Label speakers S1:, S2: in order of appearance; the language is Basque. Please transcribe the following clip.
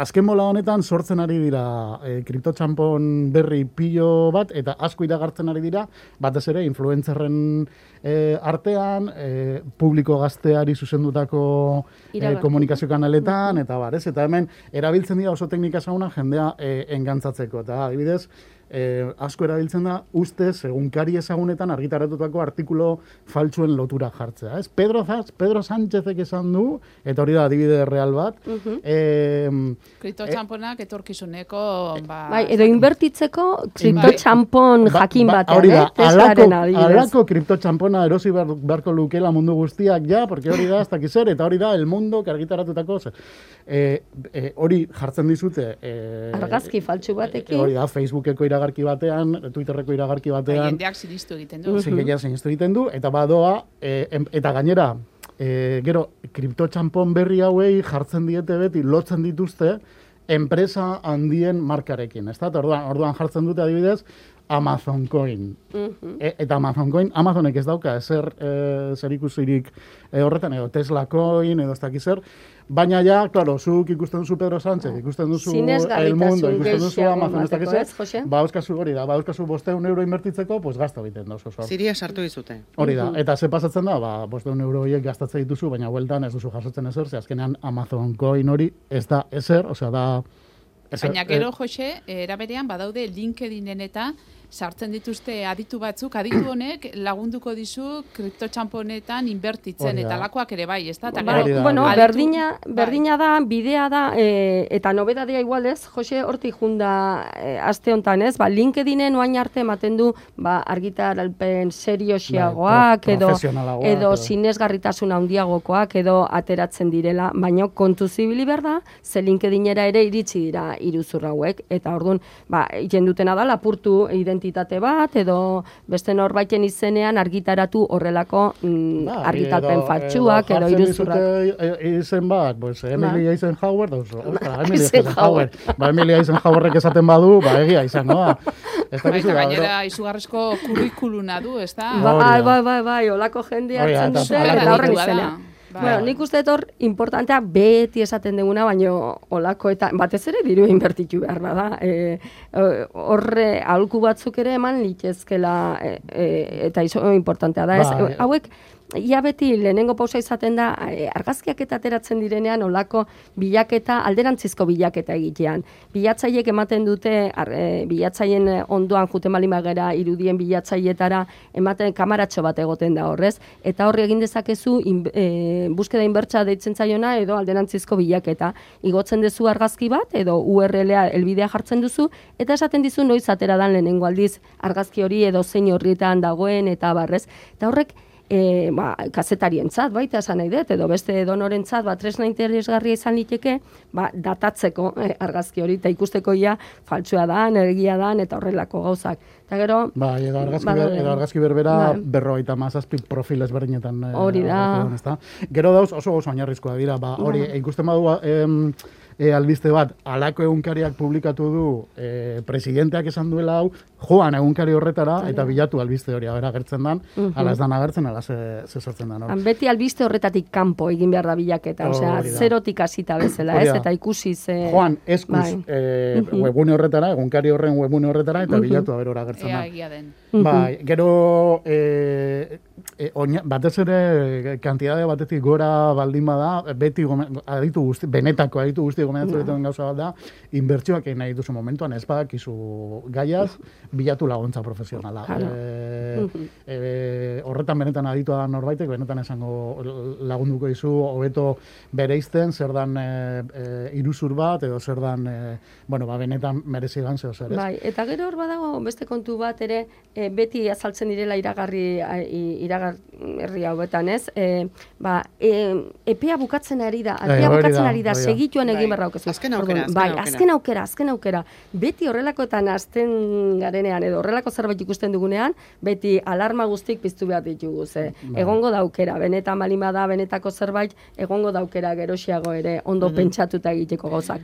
S1: azken bola honetan sortzen ari dira e, kriptotxampon berri pilo bat, eta asko iragartzen ari dira, batez ere, influencerren e, artean, e, publiko gazteari zuzendutako e, komunikazio kanaletan, eta bar, ez? Eta hemen, erabiltzen dira oso teknika zauna jendea e, engantzatzeko, eta adibidez, eh, asko erabiltzen da ustez egunkari ezagunetan argitaratutako artikulo faltsuen lotura jartzea. Ez? Pedro, Zaz, Pedro Sánchezek esan du, eta hori da adibide real bat. Uh -huh.
S2: eh, kripto txamponak etorkizuneko... Ba,
S3: bai, edo inbertitzeko kripto txampon ba, jakin
S1: ba,
S3: batean,
S1: hori da, eh? alako, alako kripto txampona erosi beharko lukela mundu guztiak ja, porque hori da, ez dakizer, eta hori da, el mundo argitaratutako, eh, eh, hori jartzen dizute...
S3: Eh, Argazki faltsu batekin.
S1: hori da, Facebookeko iragarki batean, Twitterreko iragarki batean. Bai,
S2: jendeak sinistu egiten du.
S1: Jendeak sinistu egiten du, eta badoa, e, eta gainera, e, gero, kriptotxampon berri hauei jartzen diete beti, lotzen dituzte, enpresa handien markarekin. Ez da, orduan, orduan jartzen dute adibidez, Amazon Coin. e, eta Amazon Coin, Amazonek ez dauka, ezer e, zer ikusirik e, horretan, edo Tesla Coin, edo ez dakiz zer, Baina ja, claro, zuk ikusten duzu Pedro Sánchez, oh. ikusten duzu El Mundo, ikusten duzu Amazon, ez dakiz ba, euskazu hori da, ba, euskazu bosteun euro inbertitzeko, pues gazta biten da, oso.
S4: Siria sartu dizute.
S1: Hori da, eta ze pasatzen da, ba, bosteun euro horiek gastatzen dituzu, baina hueltan ez duzu jasotzen ezer, ze azkenean Amazon coin hori ez da ezer, osea da...
S2: Baina gero, eh, Jose, eraberean badaude LinkedInen eta sartzen dituzte aditu batzuk, aditu honek lagunduko dizu kriptotxamponetan inbertitzen, eta lakoak ere bai, ez da?
S3: Bueno, berdina, bai. berdina da, bidea da, e, eta nobedadea igualez, Jose, horti junda e, aste honetan, ez? Ba, LinkedInen oain arte ematen du, ba, argitaralpen seriosiagoak, bai, edo, edo sinesgarritasun handiagokoak, edo ateratzen direla, baina kontu zibili berda, ze LinkedInera ere iritsi dira iruzur hauek, eta orduan, ba, jendutena da, lapurtu identitate bat edo beste norbaiten izenean argitaratu horrelako mm, ba, argitalpen fatxuak edo, edo iruzurrak.
S1: Izen bat, pues, Emilia ba. Eisenhower, da, ostra, Emilia Eisenhower. Ba, Emilia Eisenhowerrek esaten badu, ba, egia izan, no?
S2: Ez da gizu, gainera, izugarrezko kurrikuluna du, ez da?
S3: Bai, bai, bai, bai, olako jende hartzen dute, eta horren izenean. Bai. Bueno, nik uste etor importantea beti esaten duguna, baino olako eta batez ere diru inbertitu behar da. E, horre aholku batzuk ere eman litezkela e, e, eta iso importantea da. Ez, ba, hauek, ia beti lehenengo pausa izaten da e, argazkiak eta ateratzen direnean olako bilaketa alderantzizko bilaketa egitean. Bilatzaiek ematen dute ar, e, bilatzaien ondoan jute magera irudien bilatzaietara ematen kamaratxo bat egoten da horrez eta horri egin dezakezu in, e, buskeda inbertsa deitzen zaiona edo alderantzizko bilaketa. Igotzen duzu argazki bat edo URL-a elbidea jartzen duzu eta esaten dizu noiz atera dan lehenengo aldiz argazki hori edo zein horrietan dagoen eta barrez. Eta horrek e, ba, kazetarien tzat, baita esan nahi dut, edo beste donoren tzat, ba, tresna interesgarria izan liteke, ba, datatzeko e, argazki hori, eta ikusteko ia faltsua da, energia da, eta horrelako gauzak. Eta gero...
S1: Ba, edo argazki, ber, edo argazki berbera ba, berroita mazazpi profil ezberdinetan.
S3: E, hori da.
S1: Gero dauz oso oso oinarrizkoa dira, ba, hori, ba. ikusten badu, em, e, albiste bat, alako egunkariak publikatu du e, presidenteak esan duela hau, joan egunkari horretara eta bilatu albiste hori agera gertzen dan, uh -huh. ala ez dan agertzen, ala ze, ze sortzen dan.
S3: Han beti albiste horretatik kanpo egin behar da bilaketa, osea, zerotik hasita bezala, ez, eta ikusi ze...
S1: Joan, eskuz bai. e, webune horretara, egunkari horren webune horretara, eta bilatu aber hori agertzen da.
S2: Ea, den.
S1: Bai, gero, e, e, oina, batez ere, kantidade batetik gora baldin bada, beti aditu guzti, benetako aditu guzti gomendatzen duten gauza bat da, inbertsioak egin nahi duzu momentuan, ez badakizu gaiaz, bilatu laguntza profesionala. E, e, horretan benetan aditua da norbaitek, benetan esango lagunduko dizu, hobeto bereizten, zer dan e, e, iruzur bat, edo zer dan, e, bueno, ba, benetan merezi gantzeo zer, ez?
S3: Bai, eta gero hor badago, beste kontu bat ere, e, beti azaltzen direla iragarri, iragarri hauetan, ez? E, ba, e, epea bukatzen ari da, epea bukatzen ari da, segituan egin bai.
S4: Azken aukera, azken
S3: bai, azken aukera, azken aukera. Beti horrelakoetan azten garenean edo horrelako zerbait ikusten dugunean, beti alarma guztik piztu behar ditugu, ze. Bai. Egongo daukera, benetan balima da, benetako zerbait, egongo daukera gerosiago ere, ondo mm pentsatuta egiteko gauzak.